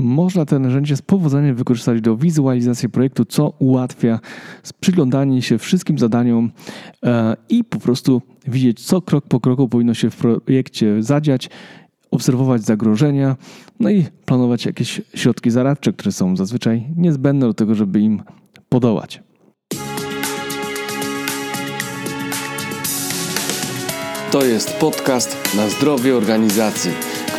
można to narzędzie z powodzeniem wykorzystać do wizualizacji projektu, co ułatwia przyglądanie się wszystkim zadaniom e, i po prostu widzieć, co krok po kroku powinno się w projekcie zadziać, obserwować zagrożenia, no i planować jakieś środki zaradcze, które są zazwyczaj niezbędne do tego, żeby im podołać. To jest podcast na zdrowie organizacji,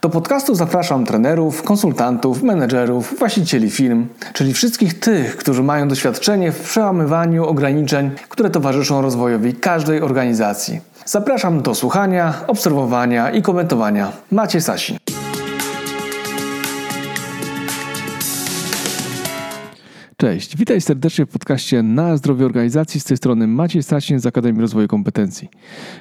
Do podcastu zapraszam trenerów, konsultantów, menedżerów, właścicieli firm, czyli wszystkich tych, którzy mają doświadczenie w przełamywaniu ograniczeń, które towarzyszą rozwojowi każdej organizacji. Zapraszam do słuchania, obserwowania i komentowania. Macie Sasin. Cześć, witaj serdecznie w podcaście Na Zdrowie Organizacji. Z tej strony Maciej Stasin z Akademii Rozwoju Kompetencji.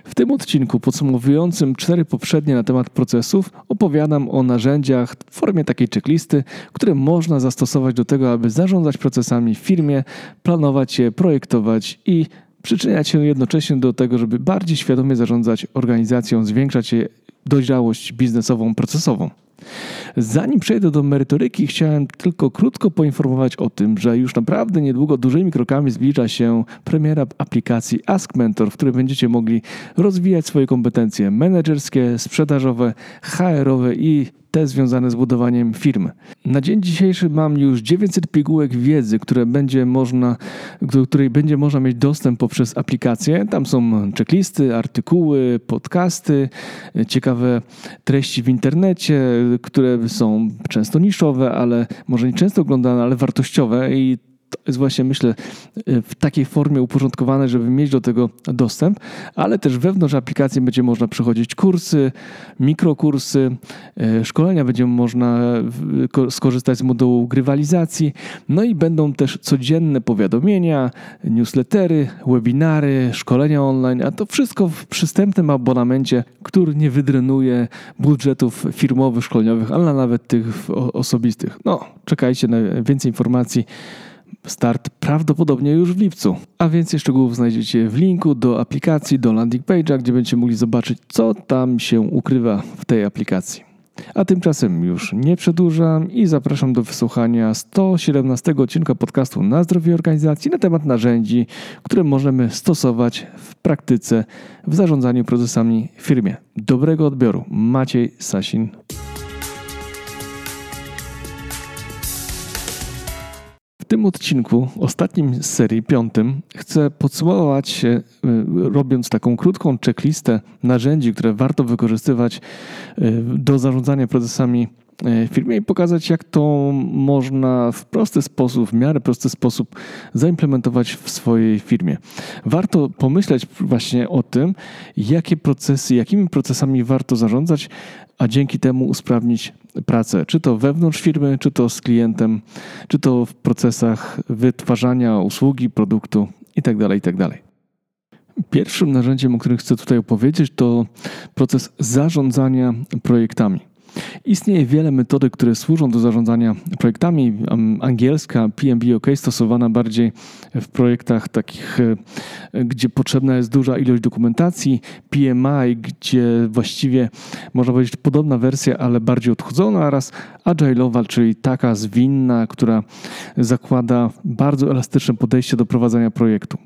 W tym odcinku podsumowującym cztery poprzednie na temat procesów opowiadam o narzędziach w formie takiej checklisty, które można zastosować do tego, aby zarządzać procesami w firmie, planować je, projektować i przyczyniać się jednocześnie do tego, żeby bardziej świadomie zarządzać organizacją, zwiększać jej dojrzałość biznesową, procesową. Zanim przejdę do merytoryki, chciałem tylko krótko poinformować o tym, że już naprawdę niedługo dużymi krokami zbliża się premiera aplikacji Ask Mentor, w której będziecie mogli rozwijać swoje kompetencje menedżerskie, sprzedażowe, HR-owe i te związane z budowaniem firmy. Na dzień dzisiejszy mam już 900 pigułek wiedzy, które będzie można, do której będzie można mieć dostęp poprzez aplikację. Tam są checklisty, artykuły, podcasty, ciekawe treści w internecie, które są często niszowe, ale może nie często oglądane, ale wartościowe i to jest właśnie, myślę, w takiej formie uporządkowane, żeby mieć do tego dostęp, ale też wewnątrz aplikacji będzie można przechodzić kursy, mikrokursy, e, szkolenia będzie można skorzystać z modułu grywalizacji, no i będą też codzienne powiadomienia, newslettery, webinary, szkolenia online, a to wszystko w przystępnym abonamencie, który nie wydrenuje budżetów firmowych, szkoleniowych, ale nawet tych osobistych. No, czekajcie na więcej informacji Start prawdopodobnie już w lipcu. A więcej szczegółów znajdziecie w linku do aplikacji, do landing page'a, gdzie będziecie mogli zobaczyć, co tam się ukrywa w tej aplikacji. A tymczasem już nie przedłużam i zapraszam do wysłuchania 117 odcinka podcastu na zdrowie organizacji na temat narzędzi, które możemy stosować w praktyce w zarządzaniu procesami w firmie. Dobrego odbioru. Maciej Sasin. Tym odcinku, ostatnim z serii, piątym, chcę podsumować y, robiąc taką krótką checklistę narzędzi, które warto wykorzystywać y, do zarządzania procesami firmie i pokazać, jak to można w prosty sposób, w miarę prosty sposób zaimplementować w swojej firmie. Warto pomyśleć właśnie o tym, jakie procesy, jakimi procesami warto zarządzać, a dzięki temu usprawnić pracę, czy to wewnątrz firmy, czy to z klientem, czy to w procesach wytwarzania usługi, produktu itd. Tak itd. Tak Pierwszym narzędziem, o którym chcę tutaj opowiedzieć, to proces zarządzania projektami. Istnieje wiele metodek, które służą do zarządzania projektami. Angielska PMBOK stosowana bardziej w projektach takich, e, gdzie potrzebna jest duża ilość dokumentacji. PMI, gdzie właściwie można powiedzieć podobna wersja, ale bardziej odchudzona oraz agile'owa, czyli taka zwinna, która zakłada bardzo elastyczne podejście do prowadzenia projektu.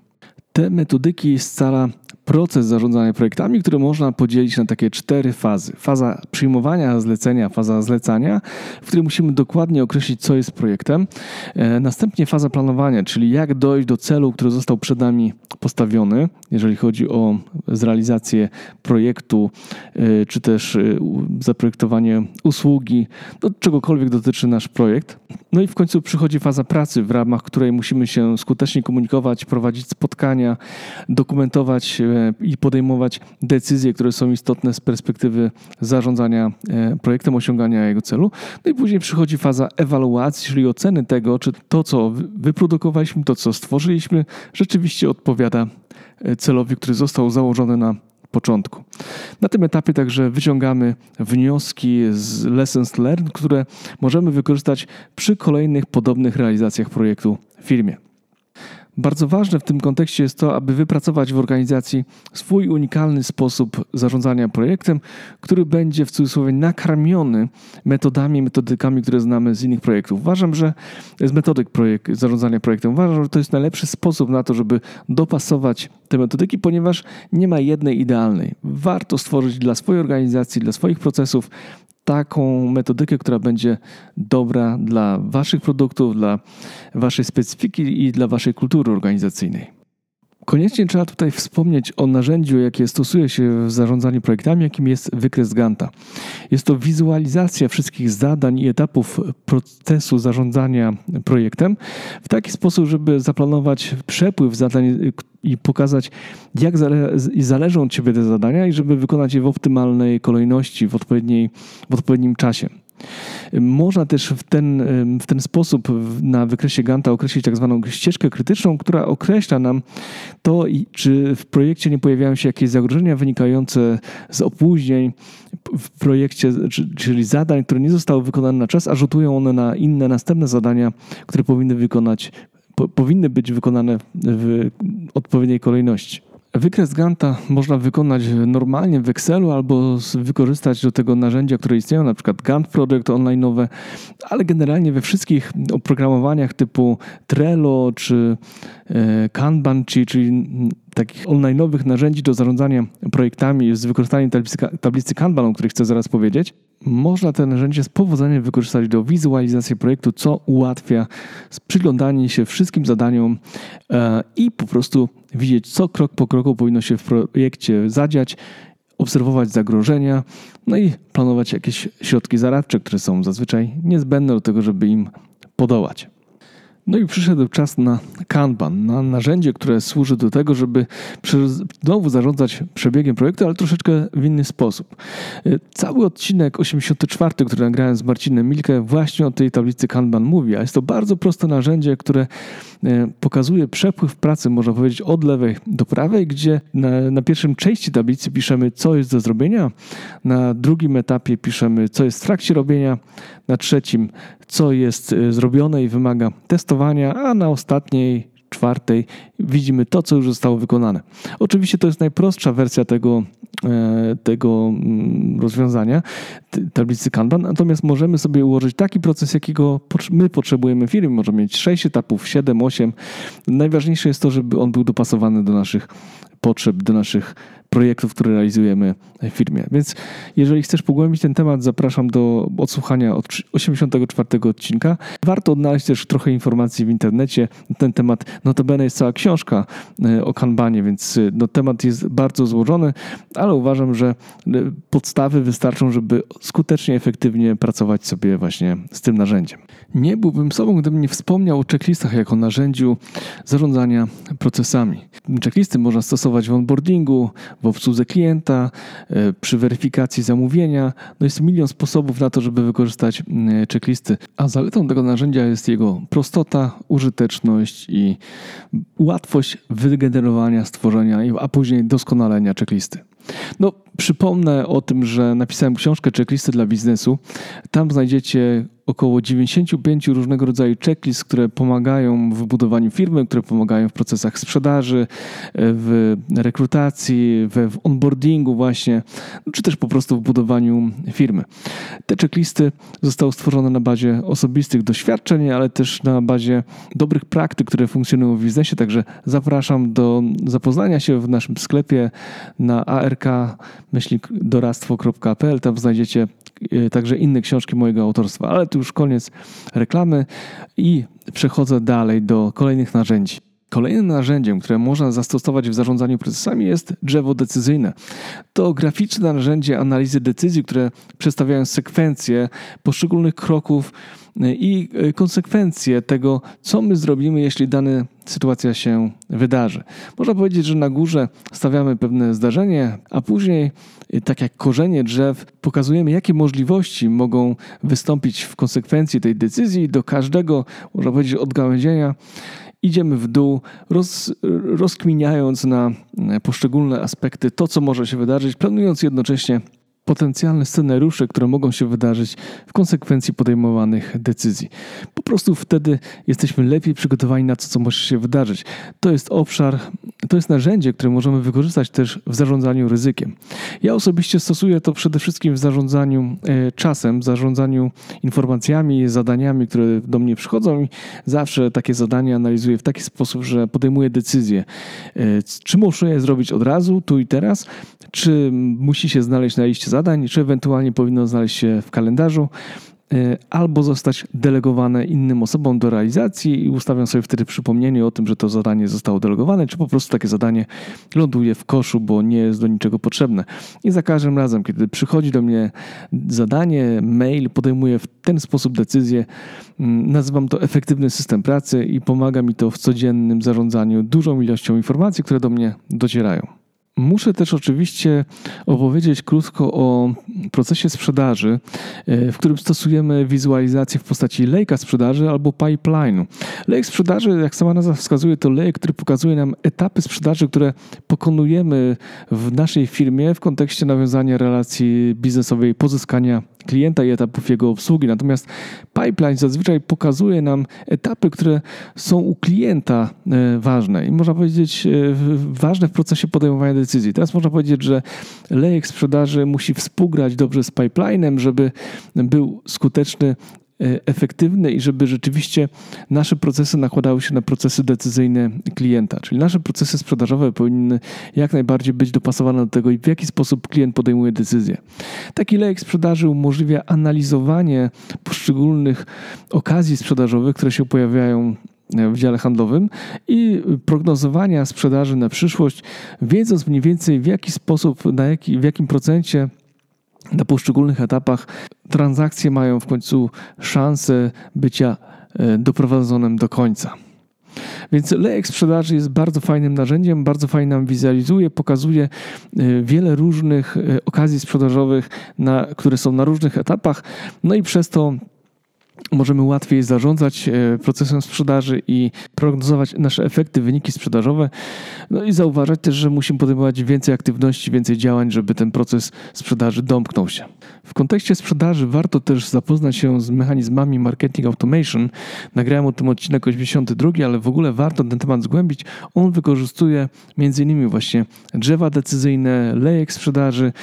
Te metodyki scala proces zarządzania projektami, który można podzielić na takie cztery fazy. Faza przyjmowania zlecenia, faza zlecania, w której musimy dokładnie określić, co jest projektem. E, następnie faza planowania, czyli jak dojść do celu, który został przed nami postawiony, jeżeli chodzi o zrealizację projektu, e, czy też e, zaprojektowanie usługi, do czegokolwiek dotyczy nasz projekt. No i w końcu przychodzi faza pracy, w ramach której musimy się skutecznie komunikować, prowadzić spotkania, dokumentować i podejmować decyzje, które są istotne z perspektywy zarządzania e, projektem, osiągania jego celu. No i później przychodzi faza ewaluacji, czyli oceny tego, czy to, co wyprodukowaliśmy, to, co stworzyliśmy, rzeczywiście odpowiada celowi, który został założony na początku. Na tym etapie także wyciągamy wnioski z lessons learned, które możemy wykorzystać przy kolejnych podobnych realizacjach projektu w firmie. Bardzo ważne w tym kontekście jest to, aby wypracować w organizacji swój unikalny sposób zarządzania projektem, który będzie w cudzysłowie nakarmiony metodami, metodykami, które znamy z innych projektów. Uważam, że z metodyk projekt, zarządzania projektem, uważam, że to jest najlepszy sposób na to, żeby dopasować te metodyki, ponieważ nie ma jednej idealnej. Warto stworzyć dla swojej organizacji, dla swoich procesów taką metodykę, która będzie dobra dla Waszych produktów, dla Waszej specyfiki i dla Waszej kultury organizacyjnej. Koniecznie trzeba tutaj wspomnieć o narzędziu, jakie stosuje się w zarządzaniu projektami, jakim jest wykres Ganta. Jest to wizualizacja wszystkich zadań i etapów procesu zarządzania projektem w taki sposób, żeby zaplanować przepływ zadań i pokazać, jak zale zależą od Ciebie te zadania i żeby wykonać je w optymalnej kolejności, w, odpowiedniej, w odpowiednim czasie. Można też w ten, w ten sposób na wykresie Ganta określić tak zwaną ścieżkę krytyczną, która określa nam to, czy w projekcie nie pojawiają się jakieś zagrożenia wynikające z opóźnień w projekcie, czyli zadań, które nie zostały wykonane na czas, a rzutują one na inne, następne zadania, które powinny wykonać, po, powinny być wykonane w odpowiedniej kolejności. Wykres Ganta można wykonać normalnie w Excelu albo wykorzystać do tego narzędzia, które istnieją, na przykład Gantt Project online'owe, ale generalnie we wszystkich oprogramowaniach typu Trello czy e, Kanban, czyli takich online'owych narzędzi do zarządzania projektami z wykorzystaniem tablicy, Kanban, o której chcę zaraz powiedzieć, można te narzędzie z powodzeniem wykorzystać do wizualizacji projektu, co ułatwia przyglądanie się wszystkim zadaniom e, i po prostu widzieć, co krok po kroku powinno się w projekcie zadziać, obserwować zagrożenia, no i planować jakieś środki zaradcze, które są zazwyczaj niezbędne do tego, żeby im podołać. No i przyszedł czas na Kanban, na narzędzie, które służy do tego, żeby znowu zarządzać przebiegiem projektu, ale troszeczkę w inny sposób. E, cały odcinek 84, który nagrałem z Marcinem Milkę, właśnie o tej tablicy Kanban mówi, a jest to bardzo proste narzędzie, które e, pokazuje przepływ pracy, można powiedzieć, od lewej do prawej, gdzie na, na pierwszym części tablicy piszemy, co jest do zrobienia, na drugim etapie piszemy, co jest w trakcie robienia, na trzecim, co jest e, zrobione i wymaga testowania, a na ostatniej, czwartej widzimy to, co już zostało wykonane. Oczywiście to jest najprostsza wersja tego, e, tego mm, rozwiązania, tablicy Kanban, natomiast możemy sobie ułożyć taki proces, jakiego my potrzebujemy w firmie. Możemy mieć 6 etapów, 7, 8. Najważniejsze jest to, żeby on był dopasowany do naszych potrzeb, do naszych projektów, które realizujemy w firmie. Więc jeżeli chcesz pogłębić ten temat, zapraszam do odsłuchania od 84 odcinka. Warto odnaleźć też trochę informacji w internecie na ten temat. Notabene jest cała książka e, o kanbanie, więc e, no, temat jest bardzo złożony, ale uważam, że e, podstawy wystarczą, żeby skutecznie, efektywnie pracować sobie właśnie z tym narzędziem. Nie byłbym sobą, gdybym nie wspomniał o checklistach jako narzędziu zarządzania procesami. Checklisty można stosować w onboardingu, w obsłudze klienta, e, przy weryfikacji zamówienia. No jest milion sposobów na to, żeby wykorzystać checklisty. A zaletą tego narzędzia jest jego prostota, użyteczność i łatwość wygenerowania, stworzenia, a później doskonalenia checklisty. No, przypomnę o tym, że napisałem książkę Checklisty dla biznesu. Tam znajdziecie około 95 różnego rodzaju checklist, które pomagają w budowaniu firmy, które pomagają w procesach sprzedaży, w rekrutacji, w onboardingu właśnie, czy też po prostu w budowaniu firmy. Te checklisty zostały stworzone na bazie osobistych doświadczeń, ale też na bazie dobrych praktyk, które funkcjonują w biznesie, także zapraszam do zapoznania się w naszym sklepie na ark-doradztwo.pl. Tam znajdziecie e, także inne książki mojego autorstwa, ale już koniec reklamy i przechodzę dalej do kolejnych narzędzi. Kolejnym narzędziem, które można zastosować w zarządzaniu procesami jest drzewo decyzyjne. To graficzne narzędzie analizy decyzji, które przedstawiają sekwencje poszczególnych kroków i e, konsekwencje tego, co my zrobimy, jeśli dana sytuacja się wydarzy. Można powiedzieć, że na górze stawiamy pewne zdarzenie, a później, e, tak jak korzenie drzew, pokazujemy, jakie możliwości mogą wystąpić w konsekwencji tej decyzji. Do każdego, można powiedzieć, odgałęzienia idziemy w dół, roz, rozkminiając na e, poszczególne aspekty to, co może się wydarzyć, planując jednocześnie potencjalne scenariusze, które mogą się wydarzyć w konsekwencji podejmowanych decyzji. Po prostu wtedy jesteśmy lepiej przygotowani na to, co może się wydarzyć. To jest obszar, to jest narzędzie, które możemy wykorzystać też w zarządzaniu ryzykiem. Ja osobiście stosuję to przede wszystkim w zarządzaniu e, czasem, w zarządzaniu informacjami, zadaniami, które do mnie przychodzą i zawsze takie zadania analizuję w taki sposób, że podejmuję decyzję, e, czy muszę je zrobić od razu, tu i teraz, czy musi się znaleźć na liście zadań, czy ewentualnie powinno znaleźć się w kalendarzu, albo zostać delegowane innym osobom do realizacji i ustawiam sobie wtedy przypomnienie o tym, że to zadanie zostało delegowane, czy po prostu takie zadanie ląduje w koszu, bo nie jest do niczego potrzebne. I za każdym razem, kiedy przychodzi do mnie zadanie, mail, podejmuję w ten sposób decyzję. Mm, nazywam to efektywny system pracy i pomaga mi to w codziennym zarządzaniu dużą ilością informacji, które do mnie docierają. Muszę też oczywiście opowiedzieć krótko o procesie sprzedaży, e, w którym stosujemy wizualizację w postaci lejka sprzedaży albo pipeline'u. Lejek sprzedaży, jak sama nazwa wskazuje, to lejek, który pokazuje nam etapy sprzedaży, które pokonujemy w naszej firmie w kontekście nawiązania relacji biznesowej, pozyskania klienta i etapów jego obsługi. Natomiast pipeline zazwyczaj pokazuje nam etapy, które są u klienta e, ważne i można powiedzieć e, ważne w procesie podejmowania decyzji. Teraz można powiedzieć, że lejek sprzedaży musi współgrać dobrze z pipelinem, żeby był skuteczny efektywne i żeby rzeczywiście nasze procesy nakładały się na procesy decyzyjne klienta. Czyli nasze procesy sprzedażowe powinny jak najbardziej być dopasowane do tego, w jaki sposób klient podejmuje decyzję. Taki lejek sprzedaży umożliwia analizowanie poszczególnych okazji sprzedażowych, które się pojawiają w dziale handlowym i prognozowania sprzedaży na przyszłość, wiedząc mniej więcej w jaki sposób, na jaki, w jakim procencie na poszczególnych etapach transakcje mają w końcu szansę bycia e, doprowadzonym do końca. Więc lejek sprzedaży jest bardzo fajnym narzędziem, bardzo fajnie nam wizualizuje, pokazuje e, wiele różnych e, okazji sprzedażowych, na, które są na różnych etapach, no i przez to możemy łatwiej zarządzać e, procesem sprzedaży i prognozować nasze efekty, wyniki sprzedażowe. No i zauważać też, że musimy podejmować więcej aktywności, więcej działań, żeby ten proces sprzedaży domknął się. W kontekście sprzedaży warto też zapoznać się z mechanizmami marketing automation. Nagrałem o tym odcinek 82, ale w ogóle warto ten temat zgłębić. On wykorzystuje m.in. właśnie drzewa decyzyjne, lejek sprzedaży,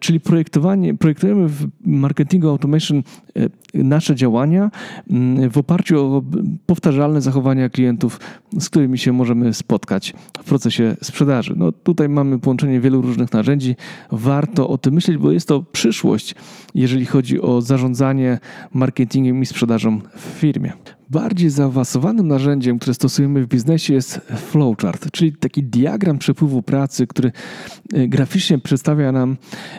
czyli projektowanie, projektujemy w marketingu automation e, nasze działania mm, w oparciu o powtarzalne zachowania klientów, z którymi się możemy spotkać w procesie sprzedaży. No tutaj mamy połączenie wielu różnych narzędzi. Warto o tym myśleć, bo jest to przyszłość, jeżeli chodzi o zarządzanie marketingiem i sprzedażą w firmie. Bardziej zaawansowanym narzędziem, które stosujemy w biznesie jest flowchart, czyli taki diagram przepływu pracy, który e, graficznie przedstawia nam,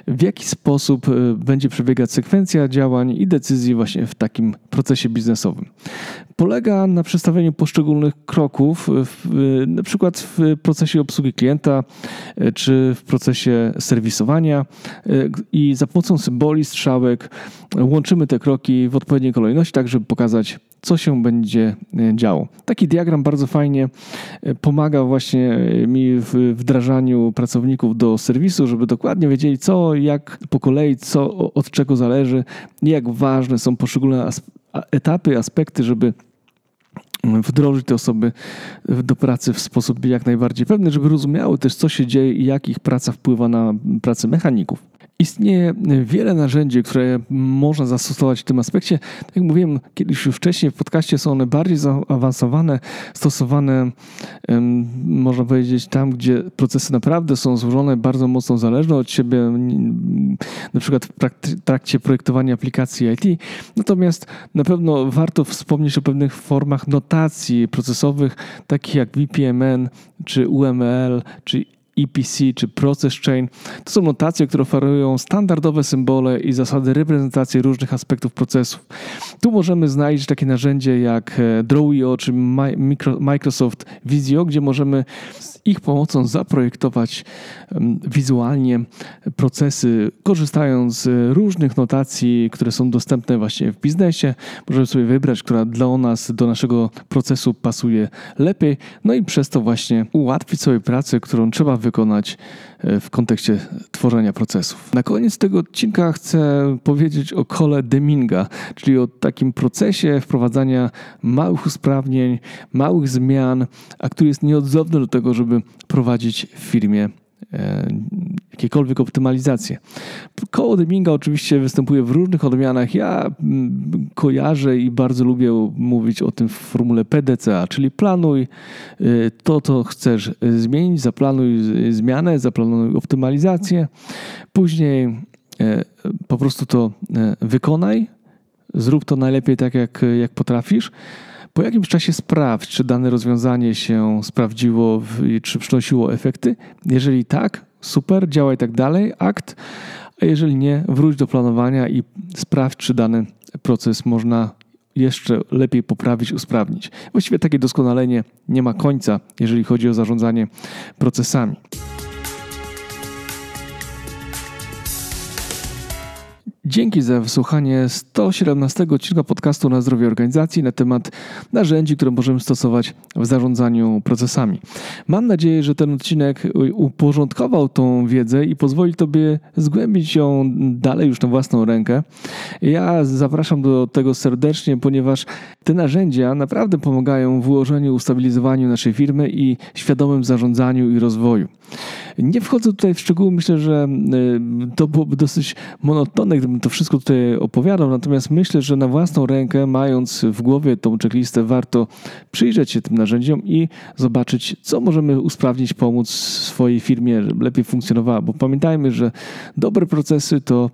w jaki sposób e, będzie przebiegać sekwencja działań i decyzji właśnie w takim procesie biznesowym. Polega na przedstawieniu poszczególnych kroków, w, na przykład w procesie obsługi klienta e, czy w procesie serwisowania i za pomocą symboli, strzałek łączymy te kroki w odpowiedniej kolejności, tak żeby pokazać co się będzie e, działo. Taki diagram bardzo fajnie e, pomaga właśnie e, mi w wdrażaniu pracowników do serwisu, żeby dokładnie wiedzieli, co, jak po kolei, co od czego zależy, jak ważne są poszczególne etapy, aspekty, żeby wdrożyć te osoby do pracy w sposób jak najbardziej pewny, żeby rozumiały też, co się dzieje i jak ich praca wpływa na pracę mechaników. Istnieje wiele narzędzi, które można zastosować w tym aspekcie. Tak jak mówiłem kiedyś już wcześniej w podcaście, są one bardziej zaawansowane, stosowane, można powiedzieć, tam, gdzie procesy naprawdę są złożone, bardzo mocno zależne od siebie, na przykład w trakcie projektowania aplikacji IT. Natomiast na pewno warto wspomnieć o pewnych formach notacji procesowych, takich jak VPMN, czy UML, czy EPC czy Process Chain. To są notacje, które oferują standardowe symbole i zasady reprezentacji różnych aspektów procesów. Tu możemy znaleźć takie narzędzie jak e, Draw.io czy Microsoft Visio, gdzie możemy ich pomocą zaprojektować wizualnie procesy, korzystając z różnych notacji, które są dostępne właśnie w biznesie. Możemy sobie wybrać, która dla nas, do naszego procesu pasuje lepiej, no i przez to właśnie ułatwić sobie pracę, którą trzeba wykonać w kontekście tworzenia procesów. Na koniec tego odcinka chcę powiedzieć o kole Deminga, czyli o takim procesie wprowadzania małych usprawnień, małych zmian, a który jest nieodzowny do tego, żeby prowadzić w firmie E, jakiekolwiek optymalizacje. Koło Deminga oczywiście występuje w różnych odmianach. Ja mm, kojarzę i bardzo lubię mówić o tym w formule PDCA, czyli planuj e, to, co chcesz zmienić, zaplanuj zmianę, zaplanuj optymalizację, później e, po prostu to wykonaj, zrób to najlepiej tak, jak, jak potrafisz. Po jakimś czasie sprawdź, czy dane rozwiązanie się sprawdziło, czy przynosiło efekty. Jeżeli tak, super, działaj tak dalej, akt. A jeżeli nie, wróć do planowania i sprawdź, czy dany proces można jeszcze lepiej poprawić, usprawnić. Właściwie takie doskonalenie nie ma końca, jeżeli chodzi o zarządzanie procesami. Dzięki za wysłuchanie 117 odcinka podcastu na zdrowie organizacji na temat narzędzi, które możemy stosować w zarządzaniu procesami. Mam nadzieję, że ten odcinek uporządkował tą wiedzę i pozwoli Tobie zgłębić ją dalej już na własną rękę. Ja zapraszam do tego serdecznie, ponieważ te narzędzia naprawdę pomagają w ułożeniu, ustabilizowaniu naszej firmy i świadomym zarządzaniu i rozwoju. Nie wchodzę tutaj w szczegóły, myślę, że y, to byłoby dosyć monotonne, gdybym to wszystko tutaj opowiadał, natomiast myślę, że na własną rękę, mając w głowie tą checklistę, warto przyjrzeć się tym narzędziom i zobaczyć, co możemy usprawnić, pomóc swojej firmie, żeby lepiej funkcjonowała, bo pamiętajmy, że dobre procesy to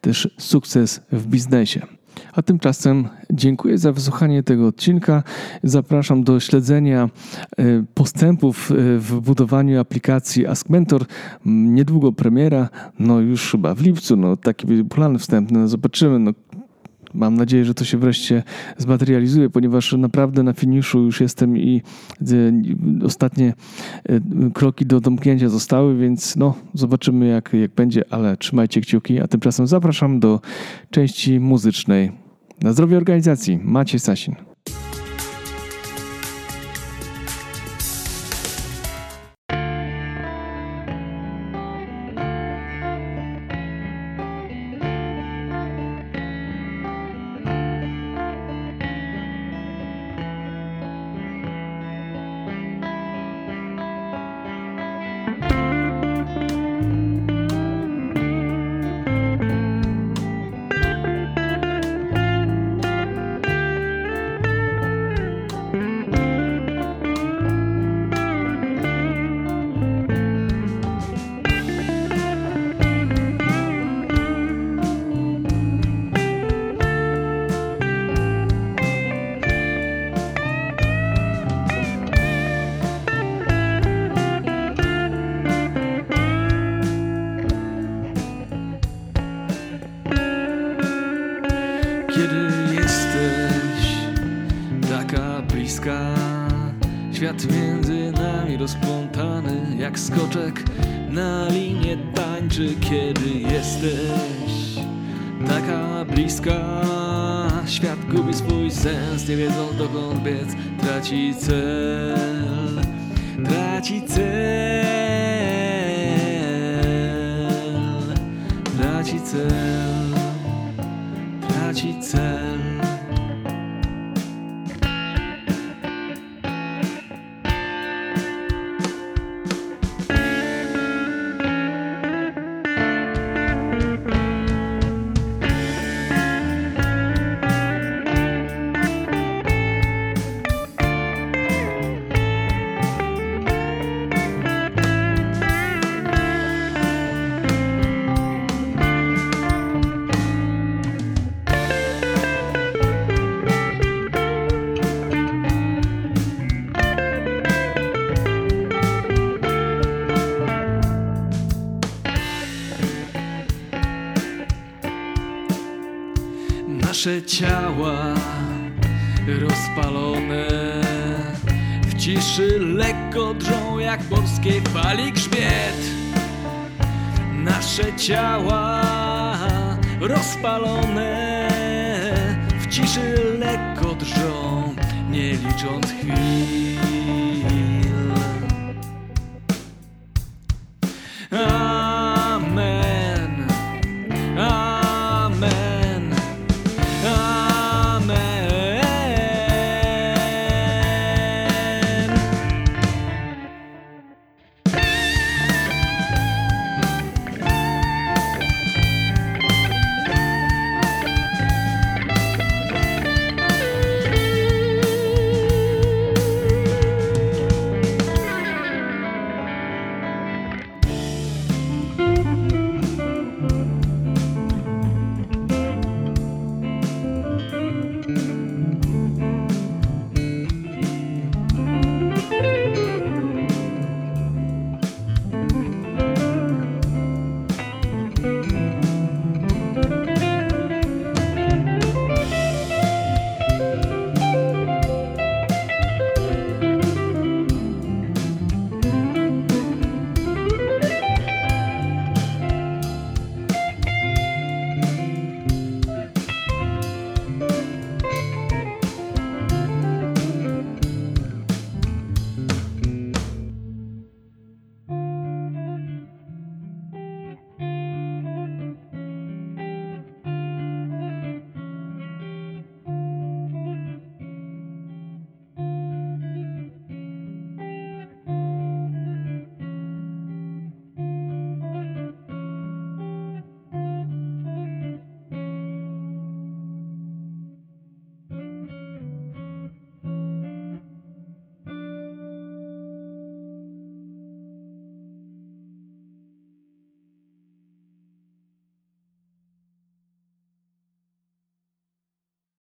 też sukces w biznesie. A tymczasem dziękuję za wysłuchanie tego odcinka. Zapraszam do śledzenia e, postępów e, w budowaniu aplikacji Ask Mentor. Niedługo premiera, no już chyba w lipcu, no taki był plan wstępny, no zobaczymy. No, Mam nadzieję, że to się wreszcie zmaterializuje, ponieważ naprawdę na finiszu już jestem i e, ostatnie kroki do domknięcia zostały, więc no, zobaczymy jak, jak będzie, ale trzymajcie kciuki. A tymczasem zapraszam do części muzycznej. Na zdrowie organizacji. Maciej Sasin. Między nami rozplątany jak skoczek na linię tańczy, kiedy jesteś taka bliska. Świat gubi swój sens, nie wiedząc dokąd biec, traci cel, traci cel, traci cel, traci cel. Ciała rozpalone w ciszy lekko drżą jak morskiej fali grzbiet. Nasze ciała rozpalone w ciszy lekko drżą, nie licząc chwil.